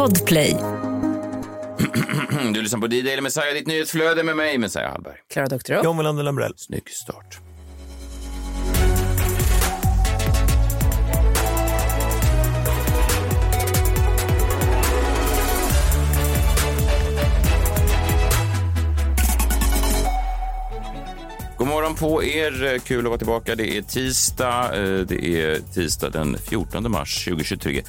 Podplay. Du lyssnar på D-Daily Messiah, ditt nyhetsflöde med mig, Messiah Hallberg. Klara Doktorow. John Melander Lambrell. Snygg start. God morgon på er. Kul att vara tillbaka. Det är tisdag. eh, Det är tisdag den 14 mars 2023.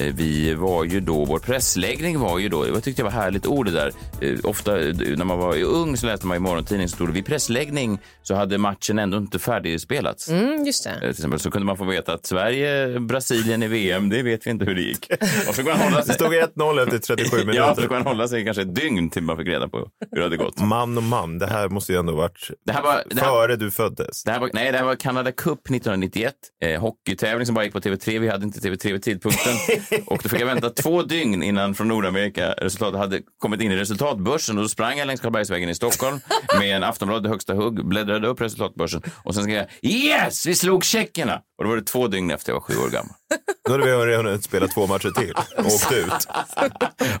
Eh, Vi var ju då, vår pressläggning var ju då, jag tyckte det var härligt ord det där. Eh, Ofta eh, när man var ung så läste man i morgontidningen så stod det vid pressläggning så hade matchen ändå inte färdigspelats. Mm, just det. Till exempel så kunde man få veta att Sverige, Brasilien i VM, det vet vi inte hur det gick. Och så man hålla Det sig, stod 1-0 efter 37 ja, så minuter. kunde man hålla sig kanske ett dygn till man fick reda på hur det hade gått. Man och man, det här måste ju ändå varit Det här var, det här, före du föddes. det här var, nej, det här var Canada Cup 1991. Eh, hockeytävling som bara gick på TV3. Vi hade inte TV3 vid tidpunkten. och då fick jag vänta två dygn innan från Nordamerika resultatet hade kommit in i resultatbörsen. Och då sprang jag längs Karlbergsvägen i Stockholm med en Aftonbladet högsta hugg, bläddrade upp resultatbörsen och sen skrev jag yes, vi slog tjeckerna. Och då var det två dygn efter jag var sju år gammal. Då hade vi redan hunnit spela två matcher till och åkt ut.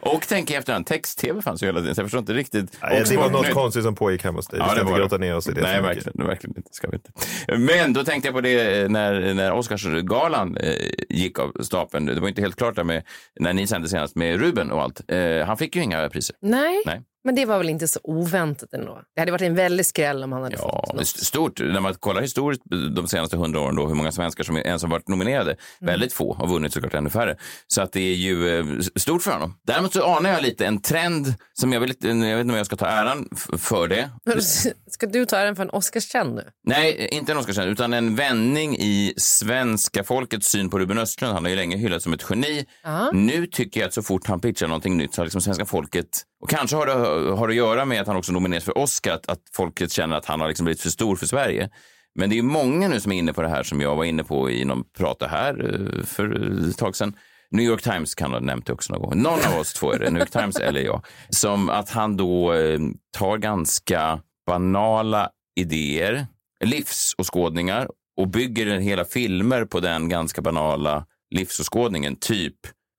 Och tänk i efterhand, text-tv fanns ju hela tiden, så jag förstår inte riktigt. Nej, det var något konstigt som pågick hemma hos dig. Vi Ja, ska inte grotta ner oss i det Nej, verkligen, verkligen inte. Ska vi inte. Men då tänkte jag på det när, när Oscarsgalan eh, gick av stapeln. Det var inte helt klart där med, när ni sände senast med Ruben och allt. Eh, han fick ju inga priser. Nej. Nej. Men det var väl inte så oväntat ändå. Det hade varit en väldig skräll om han hade Ja, fått något. st- stort. När man kollar historiskt de senaste hundra åren då, hur många svenskar som ens har varit nominerade. Väldigt få har vunnit såklart ännu färre. Så att det är ju eh, stort för honom. Däremot så anar jag lite en trend som jag, vill, jag vet inte om jag ska ta äran för det. Ska du ta den för en Oscarskänd nu? Nej, inte en Oscarskänd, utan en vändning i svenska folkets syn på Ruben Östlund. Han har ju länge hyllats som ett geni. Nu tycker jag att så fort han pitchar någonting nytt så har liksom svenska folket, och kanske har det har det att göra med att han också nomineras för Oscar, att, att folket känner att han har liksom blivit för stor för Sverige. Men det är många nu som är inne på det här som jag var inne på i någon prata här eh, för ett tag sedan. New York Times kan ha nämnt det också någon gång. Någon av oss två är det, New York Times eller jag. Som att han då eh, tar ganska banala idéer, livsåskådningar och bygger hela filmer på den ganska banala livsåskådningen. Typ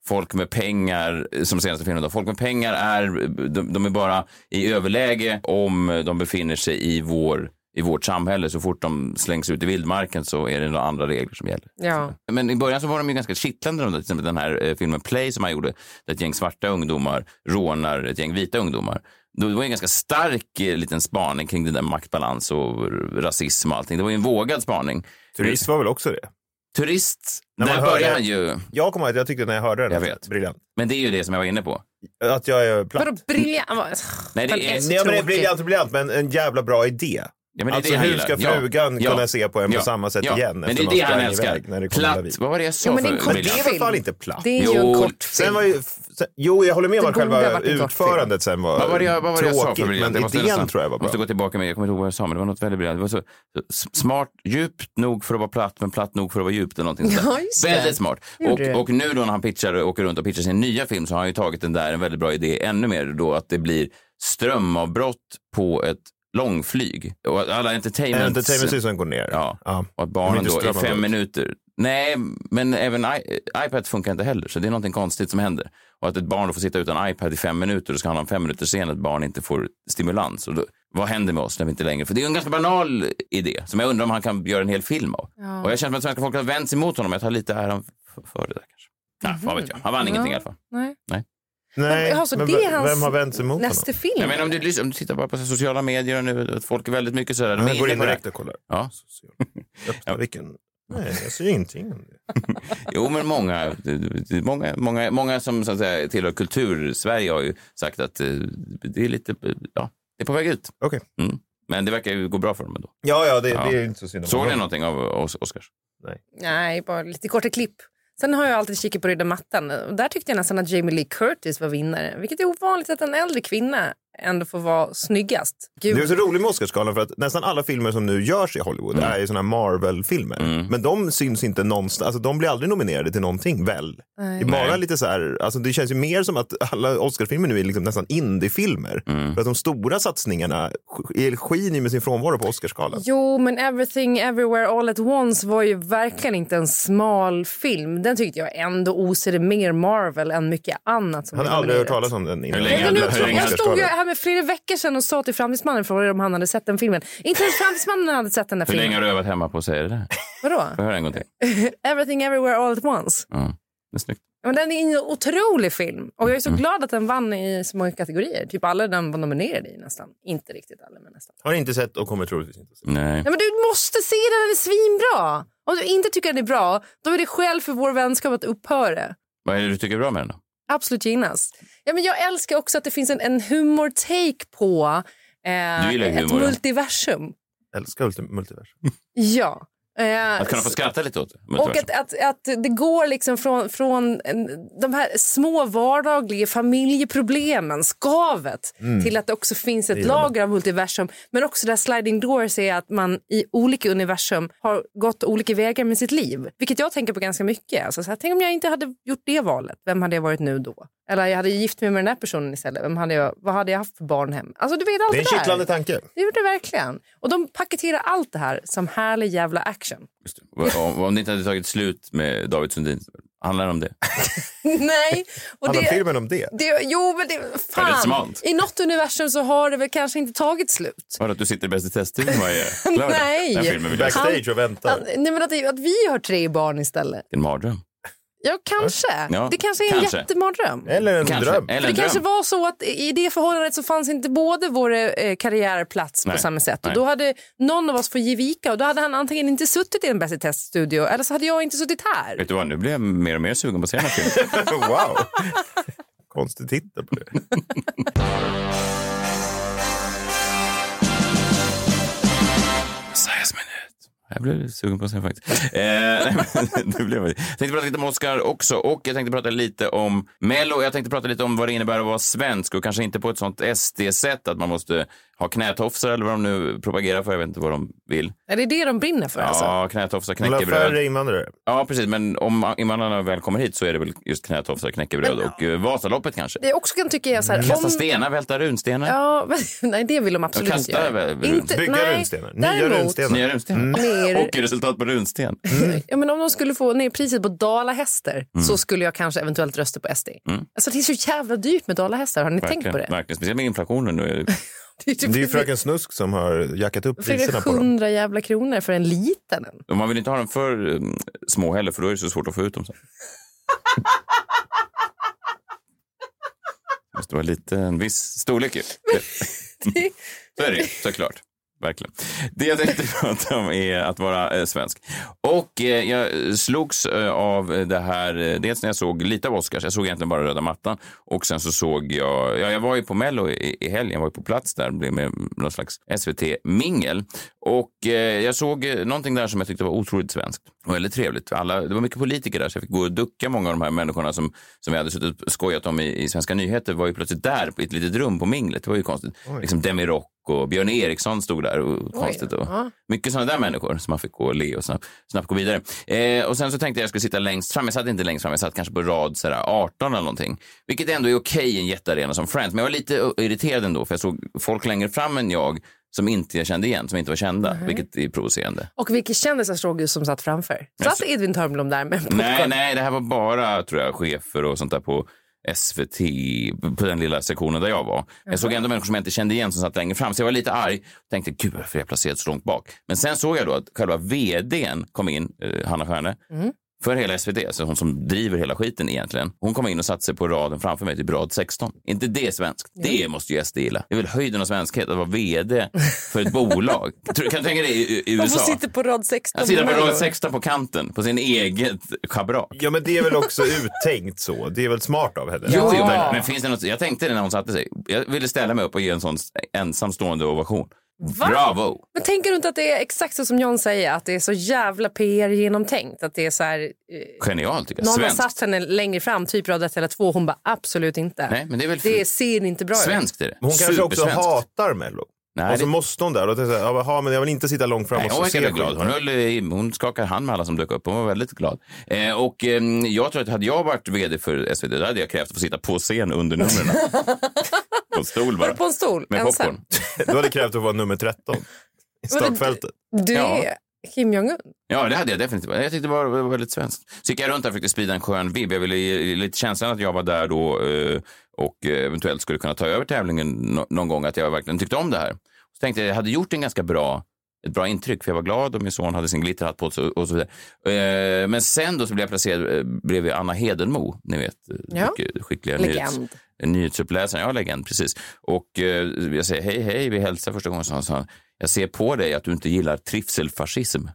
folk med pengar, som senaste filmen då, folk med pengar är, de, de är bara i överläge om de befinner sig i vår i vårt samhälle. Så fort de slängs ut i vildmarken så är det några andra regler som gäller. Ja. Men i början så var de ju ganska kittlande. Till exempel den här eh, filmen Play som han gjorde, där ett gäng svarta ungdomar rånar ett gäng vita ungdomar. Det var ju en ganska stark eh, liten spaning kring det där maktbalans och rasism och allting. Det var ju en vågad spaning. Turist var väl också det? Turist, När där man börjar han ju. Jag kommer ihåg att jag tyckte när jag hörde den, Jag vet. briljant. Men det är ju det som jag var inne på. Att jag är platt. Vadå briljant? Nej, det är- så Nej, men det är briljant och briljant, men en jävla bra idé. Ja, men det alltså det hur ska Ja, frugan ja, kunna se på en ja, på samma sätt ja. igen Men det är det han älskar. det Platt, vad var det jag sa Ja, men det en för kort Men det är film. fan inte platt? Det är ju Jo, en kortfilm. Sen var ju, sen, jo, jag håller med om Det att själva utförandet sen var Vad var det jag, vad var det jag sa tråkigt, för briljant? men Jag måste idén nästan- tror jag var bra. måste gå tillbaka med, jag kommer inte ihåg vad jag sa, men det var något väldigt briljant. Det var så, så s- smart, djupt nog för att vara platt, men platt nog för att vara djupt eller någonting. Ja, det. Väldigt smart. Och, det. och nu då när han pitchar, åker runt och pitchar sin nya film så har han ju tagit den där, en väldigt bra idé, ännu mer då att det blir strömavbrott på ett långflyg. Och alla entertainment... Entertainment-systemen går ner. Ja. Ja. Och att barnen då i fem minuter... Nej, men även I, iPad funkar inte heller, så det är någonting konstigt som händer. Och att ett barn då får sitta utan iPad i fem minuter och ska han ha en fem minuter sen att barn inte får stimulans. Och då, vad händer med oss när vi inte längre... För det är en ganska banal idé som jag undrar om han kan göra en hel film av. Och jag känner att svenska folket har vänt sig mot honom. Jag tar lite äran för, det där kanske. Nej, vad vet jag. Han vann ingenting i alla fall. Nej. Nej, Jaha, så men det är vem- hans vem har vänt sig mot nästa honom? film? Jag menar om du, om du tittar bara på sociala medier nu, att folk är väldigt mycket sådär... är Jag går in direkt och kollar. Ja. Öppna vilken... Nej, jag ser ingenting om det. Jo, men många, många, många, många som så att säga, tillhör kultur-Sverige har ju sagt att eh, det är lite, ja, det är på väg ut. Okej. Mm. Men det verkar ju gå bra för dem ändå. Ja, ja, det, Ja. det är ju inte så synd om Såg ni någonting av Os- Oscars? Nej, bara lite korta klipp. Sen har jag alltid kikat på röda mattan. Och där tyckte jag nästan att Jamie Lee Curtis var vinnare. Vilket är ovanligt att en äldre kvinna ändå får vara snyggast. Gud. Det är så roligt med Oscarsgalan för att nästan alla filmer som nu görs i Hollywood är ju såna här Marvel-filmer. Men de syns inte någonstans, alltså de blir aldrig nominerade till någonting väl? Det är bara Nej. lite så här, alltså det känns ju mer som att alla Oscarsfilmer nu är liksom nästan indiefilmer. För att de stora satsningarna sk- skiner med sin frånvaro på Oscarsgalan. Jo, men Everything Everywhere All At Once var ju verkligen inte en smal film. Den tyckte jag ändå osade mer Marvel än mycket annat som Jag hade aldrig hört talas om den innan. Hur länge Jag, hur länge jag hade- stod ju här med flera veckor sedan och sa till Framtidsmannen frågade om han hade sett den filmen. Inte ens Framtidsmannen hade sett den där Hur länge har du övat hemma på att säga det där? Vadå? Får jag höra en gång till? Everything Everywhere All At Once. Ja, det är snyggt. Men den är en otrolig film. Och jag är så Mm. glad att den vann i så många kategorier. Typ alla den var nominerad i nästan. Inte riktigt alla, men nästan. Har inte sett och kommer troligtvis inte att se. Nej. Ja, men du måste se den, den är svinbra. Om du inte tycker den är bra, då är det skäl för vår vänskap att upphöra. Vad är det du tycker är bra med den då? Absolut genast. Ja, men jag älskar också att det finns en, en humor-take på eh, ett humor, ja. multiversum. Älskar ulti- multiversum. Ja. Eh, Att kunna få skratta lite åt det. och att, att, att det går liksom från, från en- de här små vardagliga familjeproblemen, skavet, till att det också finns ett lager av multiversum. Men också där sliding doors är att man i olika universum har gått olika vägar med sitt liv. Vilket jag tänker på ganska mycket. Alltså, så här, tänk om jag inte hade gjort det valet, vem hade jag varit nu då? Eller jag hade gift mig med den här personen istället, vem hade jag, vad hade jag haft för barnhem? Alltså du vet allt Det är det, en kittlande tanke. Det gjorde det verkligen. Och de paketerar allt det här som härlig jävla action. Just det. Om, om det inte hade tagit slut med David Sundin, handlar det om det? Nej. Och Handlar det, filmen om det? det, jo, men det, fan. smalt. I något universum så har det väl kanske inte tagit slut. Var det att du sitter i Bäst i teststudion varje lördag? Nej. Den filmen. Backstage och väntar. Nej, men att, det- att vi har tre barn istället. En mardröm. Ja, kanske. Ja, det kanske är en kanske. jättemardröm. Eller en Kanske. dröm. Eller För en det kanske dröm. var så att i det förhållandet så fanns inte både vår eh, karriärplats på Nej. samma sätt. Och då hade någon av oss fått ge vika och då hade han antingen inte suttit i en Bäst i teststudio eller så hade jag inte suttit här. Vet du vad, nu blir jag mer och mer sugen på att se den här filmen. wow. Konstig titel på det. Jag blev sugen på att se den faktiskt. Eh, det blev jag. jag tänkte prata lite om Oscar också och jag tänkte prata lite om Mello. Jag tänkte prata lite om vad det innebär att vara svensk och kanske inte på ett sånt SD-sätt att man måste ha knätofsar eller vad de nu propagerar för. Jag vet inte vad de vill. Är det det de brinner för? Alltså? Ja, knätofsar, Vill ha knäckebröd. färre invandrare. Ja, precis. Men om invandrarna väl kommer hit så är det väl just knätofsar, knäckebröd och uh, Vasaloppet kanske. Det jag också kan tycka är så här... Kasta om- stenar, välta runstenar. Ja, men, nej, det vill de absolut inte göra. väl Inte, Bygga nej, runstenar. Nya däremot- runstenar. Nya runstenar. Mer- Och resultat på runsten. Ja, men om de skulle få ner priset på dalahästar så skulle jag kanske eventuellt rösta på SD. Alltså, det är så jävla dyrt med dalahästar. Har ni tänkt på det? Verkligen. Speciellt med inflationen nu. Det är, typ Det är ju Fröken Snusk som har jackat upp priserna på dem. hundra jävla kronor för en liten. en. Man vill inte ha dem för um, små heller, för då är det så svårt att få ut dem sen. Det måste vara lite en viss storlek ju. Det- Så är det ju, såklart. Verkligen. Det jag tänkte prata om är att vara eh, svensk. Och eh, jag slogs eh, av det här, dels när jag såg lite av Oscars, jag såg egentligen bara röda mattan. Och sen så såg jag, ja jag var ju på Mello i, i helgen, jag var ju på plats där, blev med någon slags SVT-mingel. Och jag såg någonting där som jag tyckte var otroligt svenskt och väldigt trevligt. Alla, det var mycket politiker där så jag fick gå och ducka många av de här människorna som, som vi hade suttit och skojat om i, i Svenska nyheter var ju plötsligt där i ett litet rum på minglet. Det var ju konstigt. Liksom Demi Rock och Björn Eriksson stod där och konstigt. Och ja. Mycket sådana där människor som man fick gå och le och snabbt, snabbt gå vidare. Eh, och sen så tänkte jag jag skulle sitta längst fram. Jag satt inte längst fram, jag satt kanske på rad sådär, 18 eller någonting. Vilket ändå är okej i en jättearena som Friends. Men jag var lite irriterad ändå för jag såg folk längre fram än jag som inte jag kände igen, som inte var kända, vilket är provocerande. Och vilka kändisar såg du som satt framför? Satt Edvin Törnblom där med popcorn? Nej, nej, det här var bara tror jag, chefer och sånt där på SVT, på den lilla sektionen där jag var. Jag såg ändå människor som jag inte kände igen som satt längre fram, så jag var lite arg. Tänkte, gud varför är jag placerad så långt bak? Men sen såg jag då att själva vdn kom in, eh, Hanna Stjärne, för hela SVT, alltså hon som driver hela skiten egentligen. Hon kom in och satte sig på raden framför mig, typ rad 16. inte det svenskt? Det måste ju SD gilla. Det är väl höjden av svenskhet att vara vd för ett bolag. Tror- Kan du tänka dig i, i USA? får sitta på rad 16. Han sitter på rad 16 på kanten, på sin eget schabrak. Ja, men det är väl också uttänkt så. Det är väl smart av henne. Jo, jo Ja. men, men finns det något, jag tänkte det när hon satte sig. Jag ville ställa mig upp och ge en sån ensamstående ovation. Va? Bravo! Men tänker du inte att det är exakt så som John säger, att det är så jävla PR genomtänkt? Att det är så här, eh, Genialt tycker jag. någon har Svenskt. satt henne längre fram, typ ett eller två, hon bara absolut inte. Nej, men det är väl det ser inte bra ut. Svenskt är det. Hon kanske också Supersvenskt. hatar Mello. Nej, och så det- måste hon där och tänker så här, ja, men jag vill inte sitta långt fram Nej, och hon så verkade glad. Hon, höll, i- hon skakade hand med alla som dök upp. Hon var väldigt glad. Eh, och eh, jag tror att hade jag varit vd för SVT, då hade jag krävt att få sitta på scen under numren. på en stol bara. Var du på en stol? Med ensam? popcorn. Du hade krävt att vara nummer 13 i startfältet. Du Ja. är Kim Jong-Un. Ja, det hade jag definitivt. Jag tyckte det var, var väldigt svenskt. Så gick jag runt där och försökte sprida en skön vibb. Jag ville ge lite känslan att jag var där då eh, och eh, eventuellt skulle kunna ta över tävlingen nå- någon gång, att jag verkligen tyckte om det här. Så tänkte jag, jag hade gjort en ganska bra ett bra intryck, för jag var glad och min son hade sin glitterhatt på sig och så vidare. Eh, Men sen då så blev jag placerad bredvid Anna Hedenmo, ni vet, Ja. mycket skickliga nyhets, Legend. Nyhetsuppläsaren. Ja, legend, precis. Och eh, jag säger hej, hej, vi hälsar första gången. Så han sa, jag ser på dig att du inte gillar trivselfascism.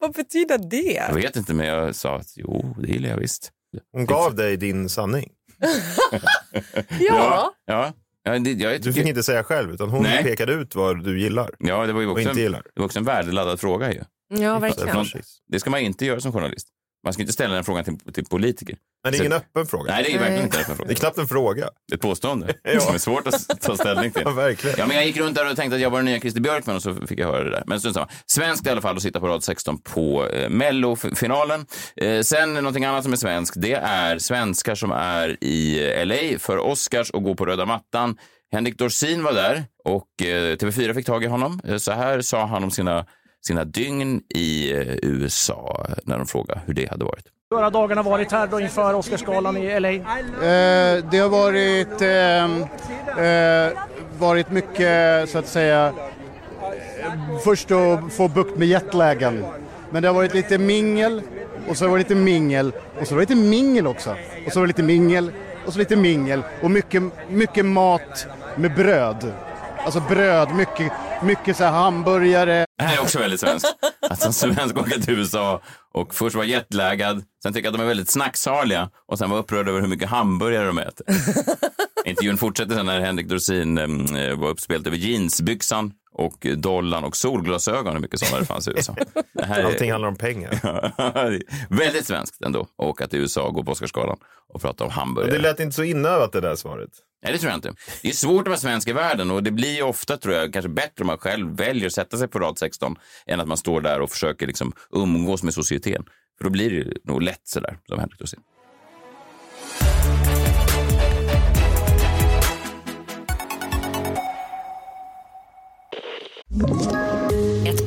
Vad betyder det? Jag vet inte, men jag sa att jo, det gillar jag visst. Hon gav dig din sanning. Ja. Ja, ja det, jag Du fick inte säga själv, utan hon Nej. pekade ut vad du gillar ja, det var ju och också, inte en, gillar. det var också en värdeladdad fråga ju. Ja, verkligen. Det ska man inte göra som journalist. Man ska inte ställa den frågan till, till politiker. Men det är ingen öppen fråga. Nej, det är verkligen inte en Det är fråga. knappt en fråga. Ett påstående Ja. som är svårt att ta ställning till. Ja, verkligen. Ja, men jag gick runt där och tänkte att jag var den nya Christer Björkman och så fick jag höra det där. Men strunt samma. Svenskt i alla fall att sitta på rad 16 på eh, Mello-finalen. Eh, sen någonting annat som är svenskt, det är svenskar som är i eh, LA för Oscars och går på röda mattan. Henrik Dorsin var där och eh, TV4 fick tag i honom. Eh, så här sa han om sina, sina dygn i eh, USA när de frågade hur det hade varit. Hur har dagarna varit här då inför Oscarsgalan i LA? Eh, det har varit, ehm, eh, varit mycket, så att säga, eh, först att få bukt med jetlagen. Men det har varit lite mingel, och så har det varit lite mingel, och så har det varit lite mingel också. Och så har det lite mingel, och så lite mingel. Och mycket, mycket mat med bröd. Alltså bröd, mycket, mycket så här hamburgare. Det här är också väldigt svenskt. Att som svensk åka till USA och först vara jetlaggad, sen tycka att de är väldigt snacksaliga och sen vara upprörd över hur mycket hamburgare de äter. Intervjun fortsätter sen när Henrik Dorsin eh, var uppspelt över jeansbyxan och dollarn och solglasögon, hur mycket sådana det fanns i USA. Det här är Allting handlar om pengar. väldigt svenskt ändå, att åka till USA och gå på Oscarsgalan och prata om hamburgare. Det lät inte så inövat det där svaret. Nej, det tror jag inte. Det är svårt att vara svensk i världen och det blir ofta, tror jag, kanske bättre om man själv väljer att sätta sig på rad 16 än att man står där och försöker liksom umgås med societeten. För då blir det nog lätt sådär, som Henrik Dorsin. you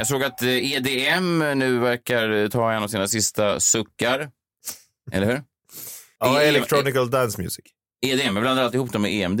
Jag såg att eh, EDM nu verkar ta en av sina sista suckar. Eller hur? Ja, E- Electronical Dance Music. EDM, jag blandar alltid ihop dem med EMD.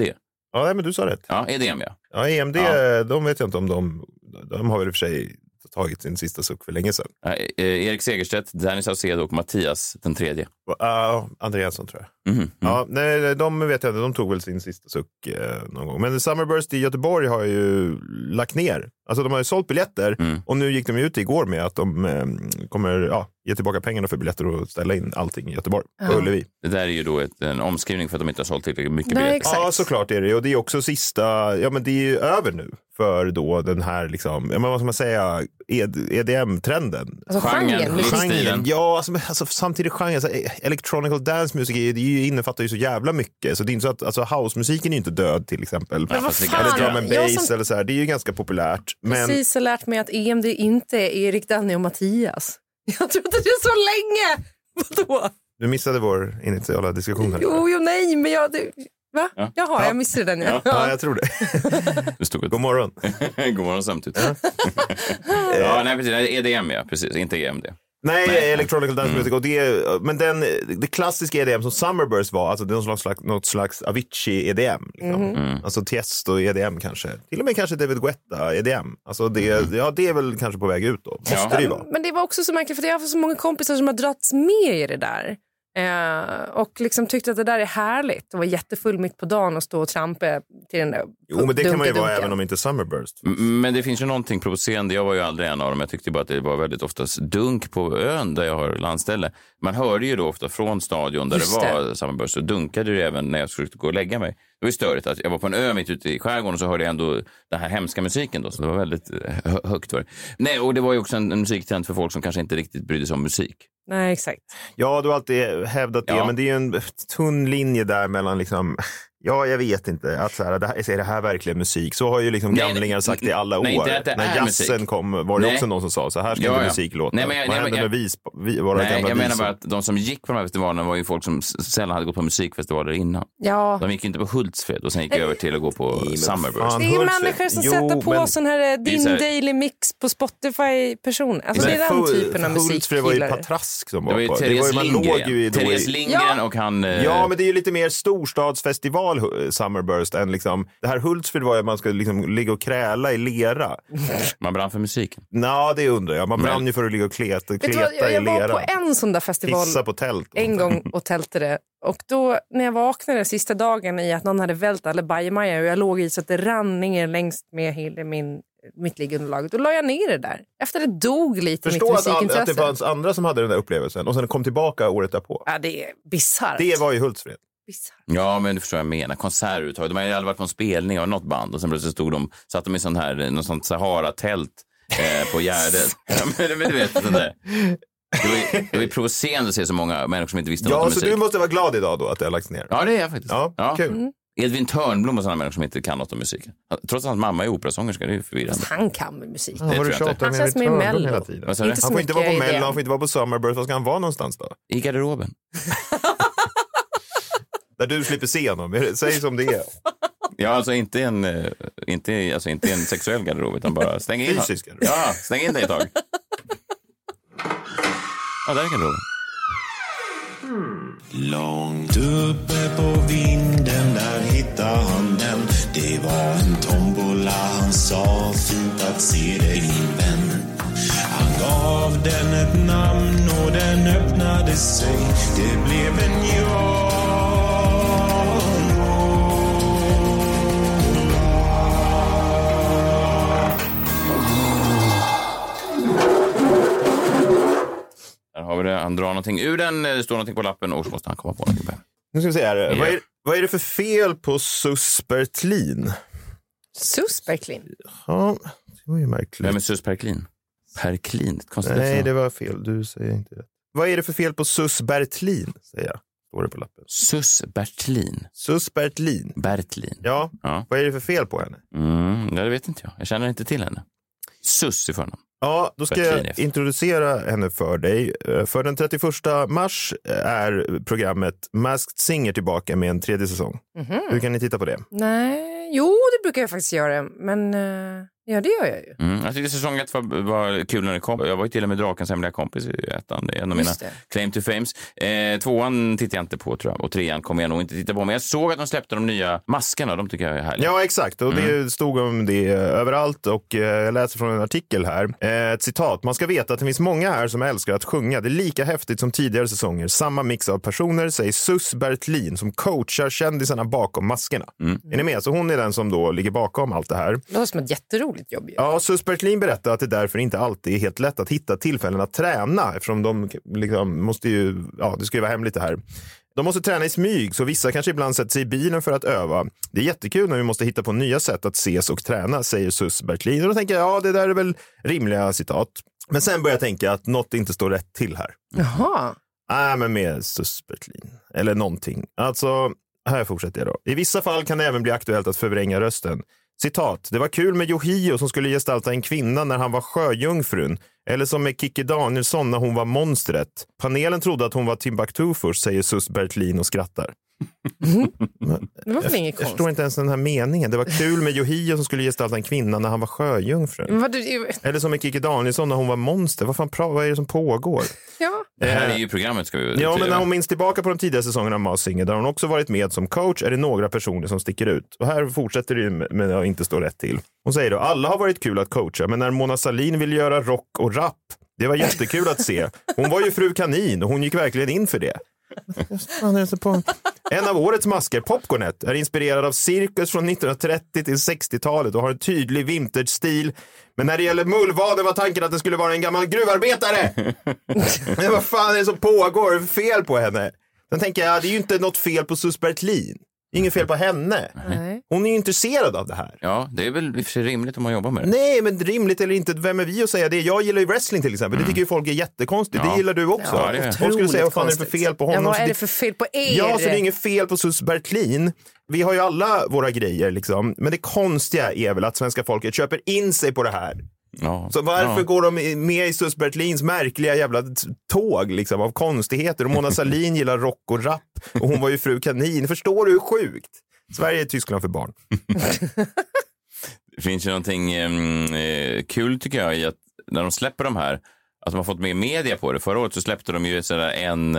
Ja, men du sa rätt. Ja, EDM ja. Ja, EMD, Ja. de vet jag inte om de... De har väl i och för sig tagit sin sista suck för länge sedan. Ja, eh, Erik Segerstedt, Danny Saucedo och Mattias den tredje. Ja, Andreasson tror jag. Mhm. Ja, nej, de vet jag inte, de tog väl sin sista suck eh, någon gång. Men Summerburst i Göteborg har ju lagt ner. Alltså de har ju sålt biljetter Mm. och nu gick de ut igår med att de eh, kommer ja, ge tillbaka pengarna för biljetter och ställa in allting i Göteborg, på Ja. Ullevi. Det där är ju då ett, en omskrivning för att de inte har sålt tillräckligt mycket Nej, biljetter. exakt. Ja, såklart är det. Och det är också sista, ja men det är ju över nu för då den här, liksom, ja, men vad ska man säga, ED, EDM-trenden. Alltså Genren, genren. ja, alltså, alltså, samtidigt genren, alltså, eh, electronical dance music är- det ju- innefattar ju så jävla mycket. Så det är inte så att, alltså house-musiken är ju inte död till exempel. Men vad fan, Eller drum and bass som eller så här, det är ju ganska populärt. Men precis har lärt mig att EMD inte är Erik, Danny och Mattias. Jag trodde det så länge. Vadå? du missade vår initiala diskussion här. Jo, jo, nej, men jag... Det, va? Ja. Jaha, jag missade den. Ja. Ja, jag tror det. Det stod ett God morgon. God morgon samtidigt. ja, nej, precis. EDM, ja. Precis. Inte EMD. Nej, Nej. Electronic Dance Mm. Music. Och det, men den, det klassiska EDM som Summerburst var, alltså det är något slags, något slags Avicii-EDM. Liksom. Mm. Alltså Tiesto-EDM kanske. Till och med kanske David Guetta-EDM. Alltså det, ja, det är väl kanske på väg ut då. Måste Mm. Ja. det vara. Men det var också så märkligt för jag har haft så många kompisar som har dragits med i det där. Eh, och liksom tyckte att det där är härligt. Och var jättefull mitt på dagen och stå och trampa till den där Jo, men det kan man ju vara även om inte Summerburst. M- Men det finns ju någonting provocerande. Jag var ju aldrig en av dem. Jag tyckte bara att det var väldigt oftast dunk på ön där jag har landställe. Man hörde ju då ofta från stadion där Just det var Summerburst så dunkade det även när jag försökte gå och lägga mig. Det var ju störigt att jag var på en ö mitt ute i skärgården och så hörde jag ändå den här hemska musiken då. Så det var väldigt eh, hö- högt var det. Nej, och det var ju också en, en musiktrend för folk som kanske inte riktigt brydde sig om musik. Nej, exakt. Ja, du har alltid hävdat det, Ja. men det är ju en tunn linje där mellan liksom Ja, jag vet inte. Att så här, det här, är det här verkligen musik? Så har ju liksom Nej, gamlingar nej, sagt i alla nej, år. inte att det När är jazzen musik. kom var det Nej. också någon som sa så här ska Ja, inte ja. musik låta. Nej, men jag- Vad nej, hände men jag- med vis, vi, våra Nej, gamla jag menar bara att de som gick på de här festivalerna var ju folk som sällan hade gått på musikfestivaler innan. Ja. De gick ju inte på Hultsfred och sen gick över till att gå på Summerburst. Det är ju människor som Jo, sätter på men- sån här eh, Det din här- daily mix på Spotify-person. Alltså det är den typen av Hultsfred var ju. Patrask som Det var, var på. Låg Lindgren. ju Therese Lindgren Ja. och han... eh, Ja, men det är ju lite mer storstadsfestival hu- Summerburst än liksom, det här Hultsfred var ju att man skulle liksom ligga och kräla i lera. Man brann för musiken. Nå, det undrar jag. Man brann ju för att ligga och kleta, kleta vad, jag, i jag var lera. på en sån där festival Pissa på tält. en gång och tältade. Och då när jag vaknade sista dagen i att någon hade vält alla bajamajor och jag låg i så att det rann ner längst med hela min, mitt liggunderlag. Då la jag ner det där. Efter det dog lite Förstå mitt att, all- att det musikintresse. fanns andra som hade den där upplevelsen och sen kom tillbaka året därpå. Ja, det är bisarrt. Det var ju Hultsfred. Bisarrt. Ja, men du förstår vad jag menar. Konserter överhuvudtaget. De hade aldrig varit på en spelning av något band och sen plötsligt stod de, satt de i sån här, något sånt Sahara-tält eh, på Gärdet. ja, men, men du vet, sån där. Det var, ju, det var ju provocerande att se så många människor som inte visste något Ja, om så musik. du måste vara glad idag då att det har lagts ner. Ja, det är jag faktiskt. Ja, kul. Edvin Törnblom och sådana människor som inte kan något om musik. Trots att hans mamma är operasångerska, det är ju förvirrande. Han kan med musik. Ja, vad tror jag inte. Han med känns mer mello. hela tiden. Så Han får inte vara på det. Mello, han får inte vara på Summerburst. Var ska han vara någonstans då? I garderoben. Där du slipper se honom. Säg som det är. Ja, alltså inte en, eh, inte, alltså inte en sexuell garderob, utan bara stäng in Fysisk garderob. Ja, stäng in dig ett tag. Ja, där är garderoben. Långt uppe på vinden där hittade han den Det var en tombola, han sa fint att se dig min vän Han gav den ett namn och den öppnade sig Det blev en ja Han drar någonting ur den, eh, det står någonting på lappen och så måste han komma på någonting. Nu ska vi se här. Ja. Vad, är, vad är det för fel på Suspertlin? Sus verkligen. Ja, det var ju märkligt. Vem är Sus Perklin? Konstigt Nej, det var fel. Du säger inte rätt. Vad är det för fel på Susbertlin? Säger jag. Står det på lappen. Sus Bertlin. Susbertlin. Bertlin. Ja, Ja. vad är det för fel på henne? Mm, det vet inte jag. Jag känner inte till henne. Sus i förnamn. Ja, då ska jag introducera henne för dig. Eh, För den 31 mars är programmet Masked Singer tillbaka med en tredje säsong. Mhm. Hur kan ni titta på det? Nej, jo det brukar jag faktiskt göra. Men eh, ja, det gör jag ju. Mm, jag tyckte säsong ett var, var kul när det kom. Jag var ju till och med Drakens hemliga kompis i ettan. Det är en av mina claim to fames. Eh, tvåan tittar jag inte på tror jag. Och trean kommer jag nog inte titta på. Men jag såg att de släppte de nya maskerna. De tycker jag är härliga. Ja, exakt. Och det stod om det överallt och eh, jag läser från en artikel här. Eh, Ett citat. Man ska veta att det finns många här som älskar att sjunga. Det är lika häftigt som tidigare säsonger. Samma mix av personer, säger Sus Bertlin som coachar kändisarna bakom maskerna. Är ni med? Så hon är den som då ligger bakom allt det här. Det låter som ett jätteroligt jobb ju. Ja, Sus Bertlin berättar att det därför inte alltid är helt lätt att hitta tillfällen att träna eftersom de liksom måste ju, ja, det ska ju vara hemligt det här. De måste träna i smyg, så vissa kanske ibland sätter sig i bilen för att öva. Det är jättekul när vi måste hitta på nya sätt att ses och träna, säger Sus Bertlin. Och då tänker jag, ja, det där är väl rimliga citat. Men sen börjar jag tänka att något inte står rätt till här. Jaha. Nej, men med Sus Bertlin. Eller någonting. Alltså, här fortsätter jag då. I vissa fall kan det även bli aktuellt att förvränga rösten. Citat. Det var kul med Yohio som skulle gestalta en kvinna när han var sjöjungfrun. Eller som med Kikki Danielsson när hon var monstret. Panelen trodde att hon var Timbuktu först, säger Sus Bertlin och skrattar. Det var väl inget Jag förstår konstigt. inte ens den här meningen. Det var kul med Yohio som skulle gestalta en kvinna när han var sjöjungfru. Men vad du- Eller som med Kikki Danielsson när hon var monster. Vad, fan, pra- vad är det som pågår? Ja. Det här är ju programmet ska vi Ja, men när hon minns tillbaka på de tidiga säsongerna av Masked Singer, där hon också varit med som coach, är det några personer som sticker ut. Och här fortsätter det ju med med att inte stå rätt till. Hon säger då, alla har varit kul att coacha, men när Mona Sahlin vill göra rock och rap, det var jättekul att se. Hon var ju fru kanin och hon gick verkligen in för det. En av årets masker, Popcornet, är inspirerad av cirkus från 1930 till 60-talet och har en tydlig vintage-stil. Men när det gäller mullvaden var tanken att det skulle vara en gammal gruvarbetare. Men vad fan är det som pågår? Fel på henne? Sen tänker jag, det är ju inte något fel på Sus Bertlin. Det är inget fel på henne. Nej. Hon är ju intresserad av det här. Ja, det är väl i och för sig rimligt om man jobbar med det. Nej, men rimligt eller inte, vem är vi att säga det? Jag gillar ju wrestling till exempel. Det tycker ju folk är jättekonstigt. Ja. Det gillar du också. Ja, det är- folk skulle säga, vad fan är det för fel på honom? Ja, vad Så är det- det för fel på er? Ja, så det är inget fel på Sus Bertlin. Vi har ju alla våra grejer liksom. Men det konstiga är väl att svenska folket köper in sig på det här. Ja. Så varför ja. går de med i Sus Bertlins märkliga jävla tåg liksom, av konstigheter? Och Mona Sahlin gillar rock och rap och hon var ju fru kanin. Förstår du hur sjukt? Sverige är Tyskland för barn. Det finns ju någonting eh, kul tycker jag i att när de släpper de här, att de har fått med media på det. Förra året så släppte de ju sådär en,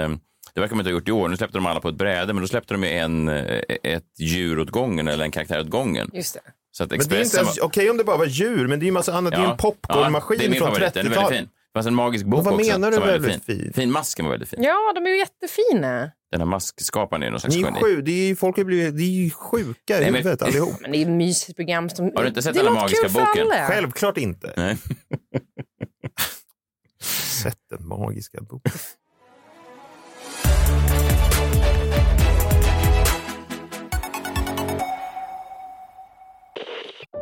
det verkar de inte ha gjort i år, nu släppte de alla på ett bräde, men då släppte de ju en, eh, ett djur åt gången eller en karaktär åt gången. Just det. Så att Men det är inte ens, var- okej om det bara var djur, men det är ju massa annat. Det är ju en popcornmaskin det är min från favorit. Den är väldigt 30-talet. fin. Det fanns en magisk bok vad också. menar du väldigt fin? fin? Masken var väldigt fin. Ja, de är ju jättefina. Den här maskskaparen är någon slags Ni är geni. sju, det är ju, folk har blivit, det är ju sjuka i huvudet allihop. Men det är mysigt program. Som, Har du inte sett den magiska boken? alla. Självklart inte. Nej. Sett den magiska boken.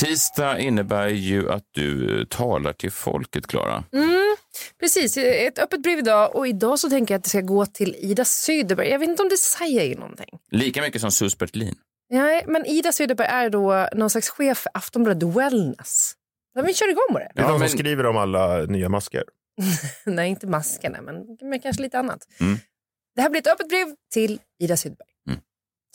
Tisdag innebär ju att du eh, talar till folket, Klara. Mm, precis, ett öppet brev idag och idag så tänker jag att det ska gå till Ida Söderberg. Jag vet inte om det säger er någonting. Lika mycket som Sus Bertlin. Nej, men Ida Söderberg är då någon slags chef för Aftonbladet Wellness. Ja, vi kör igång med det. Det är de som skriver om alla nya masker. Nej, inte maskerna, men, men kanske lite annat. Mm. Det här blir ett öppet brev till Ida Söderberg.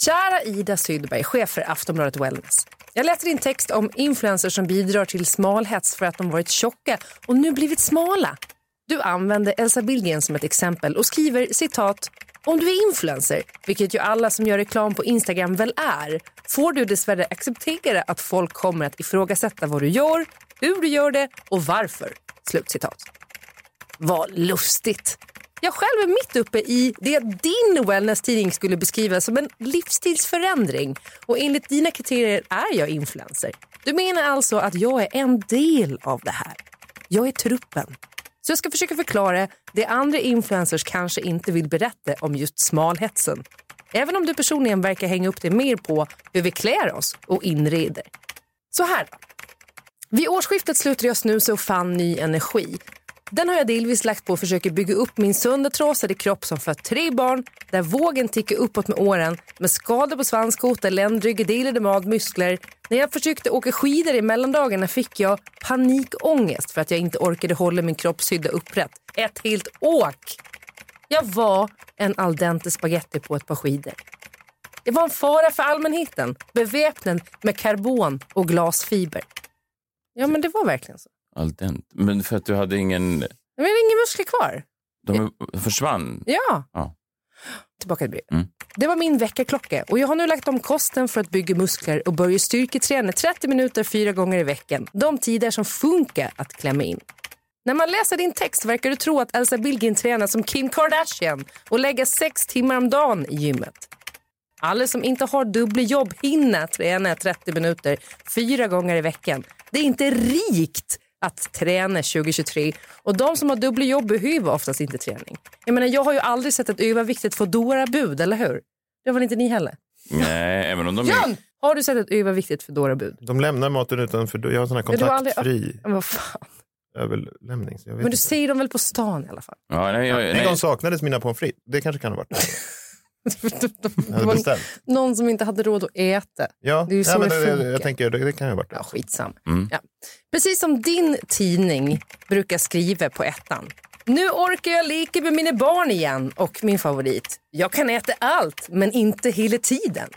Kära Ida Sydberg, chef för Aftonbladet Wellness. Jag läste din text om influencers som bidrar till smalhets för att de varit tjocka och nu blivit smala. Du använder Elsa Billgren som ett exempel och skriver citat om du är influencer, vilket ju alla som gör reklam på Instagram väl är, får du dessvärre acceptera att folk kommer att ifrågasätta vad du gör, hur du gör det och varför. Slutcitat. Vad lustigt. Jag själv är mitt uppe i det din wellness-tidning skulle beskriva som en livsstilsförändring. Och enligt dina kriterier är jag influencer. Du menar alltså att jag är en del av det här. Jag är truppen. Så jag ska försöka förklara det andra influencers kanske inte vill berätta om just smalhetsen. Även om du personligen verkar hänga upp dig mer på hur vi klär oss och inreder. Så här då. Vid årsskiftet slutade jag snusa och fann ny energi. Den har jag delvis lagt på att försöka bygga upp min söndertrasade kropp som fött tre barn där vågen tickar uppåt med åren med skador på svanskota, ländrygg, delade magmuskler. När jag försökte åka skidor i mellandagarna fick jag panikångest för att jag inte orkade hålla min kroppshydda upprätt. Ett helt åk! Jag var en al dente spaghetti på ett par skidor. Det var en fara för allmänheten, beväpnad med karbon och glasfiber. Ja, men det var verkligen så. Al dente. Men för att du hade ingen... Jag hade inga muskler kvar. De försvann. Ja. Ja. Tillbaka till brevet. Det var min väckarklocka och jag har nu lagt om kosten för att bygga muskler och börja styrketräna 30 minuter fyra gånger i veckan. De tider som funkar att klämma in. När man läser din text verkar du tro att Elsa Billgren tränar som Kim Kardashian och lägger sex timmar om dagen i gymmet. Alla som inte har dubbla jobb hinner träna 30 minuter fyra gånger i veckan. Det är inte rikt att träna 2023 och de som har dubbla jobb behöver oftast inte träning. Jag menar, jag har ju aldrig sett ett överviktigt Foodora-bud, eller hur? Det har väl inte ni heller? Nej, även om de Jan! Har du sett ett överviktigt Foodora-bud? De lämnar maten utanför. Jag har sån här Men du har aldrig- kontaktfri Men vad fan? överlämning. Så jag vet Men du inte. ser dem väl på stan i alla fall? Ja, nej, jag, En nej. gång saknades mina pommes frites. Det kanske kan ha varit det. Jag Det hade var beställt. någon som inte hade råd att äta. Ja, Det är ju ja, så men det det, funkar. jag tänker det, det kan ju ha varit det. Ja, skitsam. Mm. Ja. Precis som din tidning brukar skriva på ettan. Nu orkar jag leka med mina barn igen och min favorit. Jag kan äta allt, men inte hela tiden.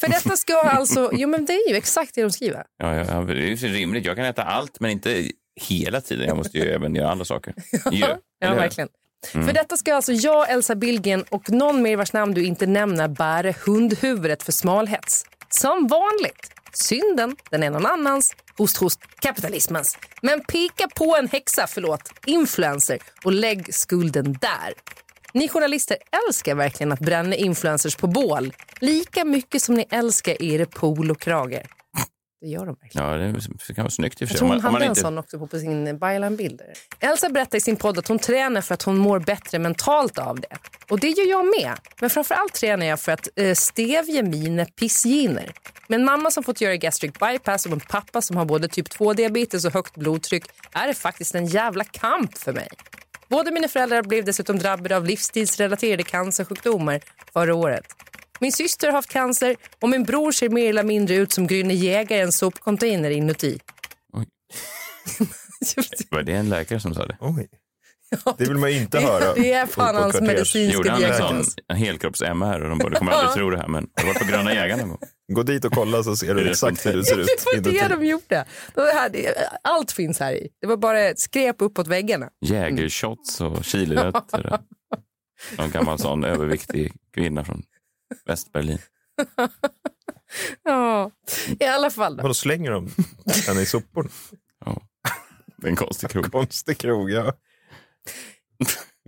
För detta ska alltså... Jo, men det är ju exakt det de skriver. Ja, ja, ja, det är ju så rimligt. Jag kan äta allt, men inte hela tiden. Jag måste ju även göra andra saker. Ja, hur? verkligen. Mm. För detta ska alltså jag, Elsa Billgren och någon mer vars namn du inte nämner bära hundhuvudet för smalhets. Som vanligt. Synden, den är någon annans. Host, host, kapitalismens. Men peka på en häxa, förlåt, influencer och lägg skulden där. Ni journalister älskar verkligen att bränna influencers på bål. Lika mycket som ni älskar era polokrage. Det gör de verkligen. Ja, det kan vara snyggt i och för sig. hon hade en inte- sån också på, sin byline-bild. Elsa berättar i sin podd att hon tränar för att hon mår bättre mentalt av det. Och det gör jag med. Men framförallt tränar jag för att eh, stävja mina pissgener. Med en mamma som fått göra gastric bypass och en pappa som har både typ 2-diabetes och högt blodtryck är det faktiskt en jävla kamp för mig. Båda mina föräldrar blev dessutom drabbade av livsstilsrelaterade cancersjukdomar förra året. Min syster har haft cancer och min bror ser mer eller mindre ut som Grüne Jägare i en sopcontainer inuti. Var det en läkare som sa det? Oj. Det vill man inte det- höra. det är fan på- på hans medicinska Gjorde han en diagnos. sån helkropps-MR och de bara, du kommer aldrig tro det här, men jag var på Gröna jägaren. Gå dit och kolla så ser Det du exakt hur du sånt. ser ut. Det var det de gjorde. Det det, allt finns här i. Det var bara ett skräp uppåt väggarna. Jägershots och chilirötter. Någon gammal sån överviktig kvinna från Västberlin. Ja, i alla fall. Då. Vadå, slänger de den i soporna? Ja. Det är en konstig krog. Konstig krog, ja.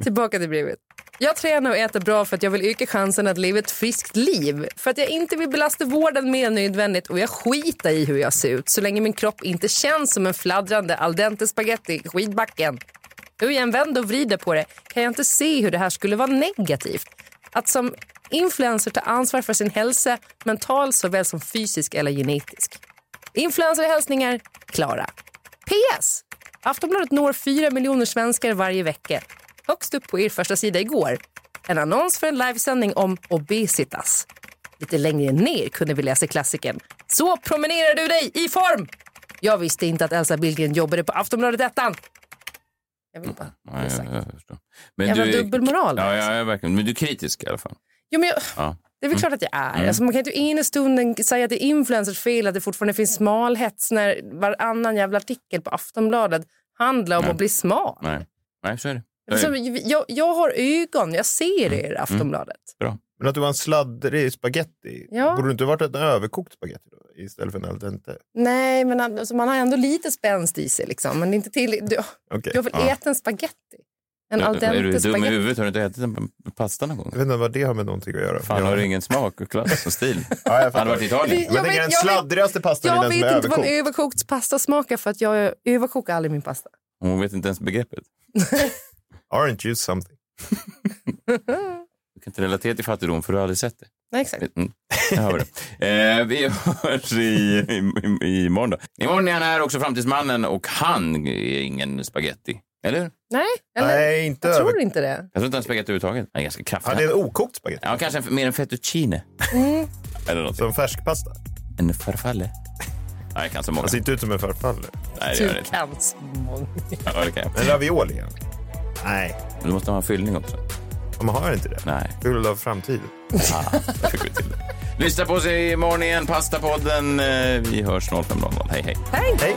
Tillbaka till brevet. Jag tränar och äter bra för att jag vill öka chansen att leva ett friskt liv. För att jag inte vill belasta vården mer än nödvändigt och jag skiter i hur jag ser ut så länge min kropp inte känns som en fladdrande al dente spaghetti i skidbacken. Hur jag än vänder och vrider på det kan jag inte se hur det här skulle vara negativt. Att som influencer ta ansvar för sin hälsa, mental såväl som fysisk eller genetisk. Influencerhälsningar, Klara. PS. Aftonbladet når 4 miljoner svenskar varje vecka. Högst upp på er första sida igår. En annons för en livesändning om obesitas. Lite längre ner kunde vi läsa klassikern. Så promenerar du dig i form! Jag visste inte att Elsa Billgren jobbade på Aftonbladet Ettan. Jag vill bara... Ja, jag, jag. Men Jävla du dubbelmoral, Ja, ja, ja, verkligen. Men du är kritisk i alla fall. Jo, men jag... Ja. Det är väl klart att jag är. Mm. Alltså man kan inte ena stunden säga att det är influencers fel att det fortfarande finns smalhets när varannan jävla artikel på Aftonbladet handlar om Nej. att bli smal. Nej, Nej så är det. Så Alltså, är det. jag, jag har ögon, jag ser Mm. er Aftonbladet. Bra. Men att du var en sladdrig spaghetti, Ja. borde du inte varit en överkokt spaghetti då, istället för en al dente? Nej, men alltså, man har ändå lite spänst i sig. Liksom. Men inte till... Du, Okej. du har väl Ja. ätit en spaghetti? En al är du dente dum i huvudet? Har du inte ätit en pasta någon gång? Jag vet inte vad det har med någonting att göra. Fan, jag... har du ingen smak och klass och stil? Ja, jag Han har fattar. varit i Italien. Men Jag det är vet- den jag vet- sladdrigaste pastan är Jag den som vet är inte vad en överkokt. överkokt pasta smakar för att jag överkokar aldrig min pasta. Hon vet inte ens begreppet. Aren't you something? Du kan inte relatera till fattigdom för du har aldrig sett det. Nej, exakt. Mm. Jag. Eh, vi hörs i, i, i, imorgon då. Imorgon är han här också, Framtidsmannen, och han är ingen spaghetti. Eller? Nej, eller? Nej, inte jag tror inte det. Jag tror inte han spagetti överhuvudtaget. Han är ganska kraftig. Det är en okokt spaghetti. Ja, kanske en, mer en fettuccine. Mm. Eller något. Som färskpasta. En farfalle. Nej, jag kan så många. Han ser inte ut som en farfalle. Nej, det gör det Du inte. kan så många. Ja, det kan jag. En ravioli. Nej, Men du måste ha en fyllning också. man har inte det. Nej. Full av framtiden. Ah, där fick vi till det. Lyssna på oss imorgon igen, Pastapodden. Eh, Vi hörs 05.00. Hej, hej. Hej! Hej!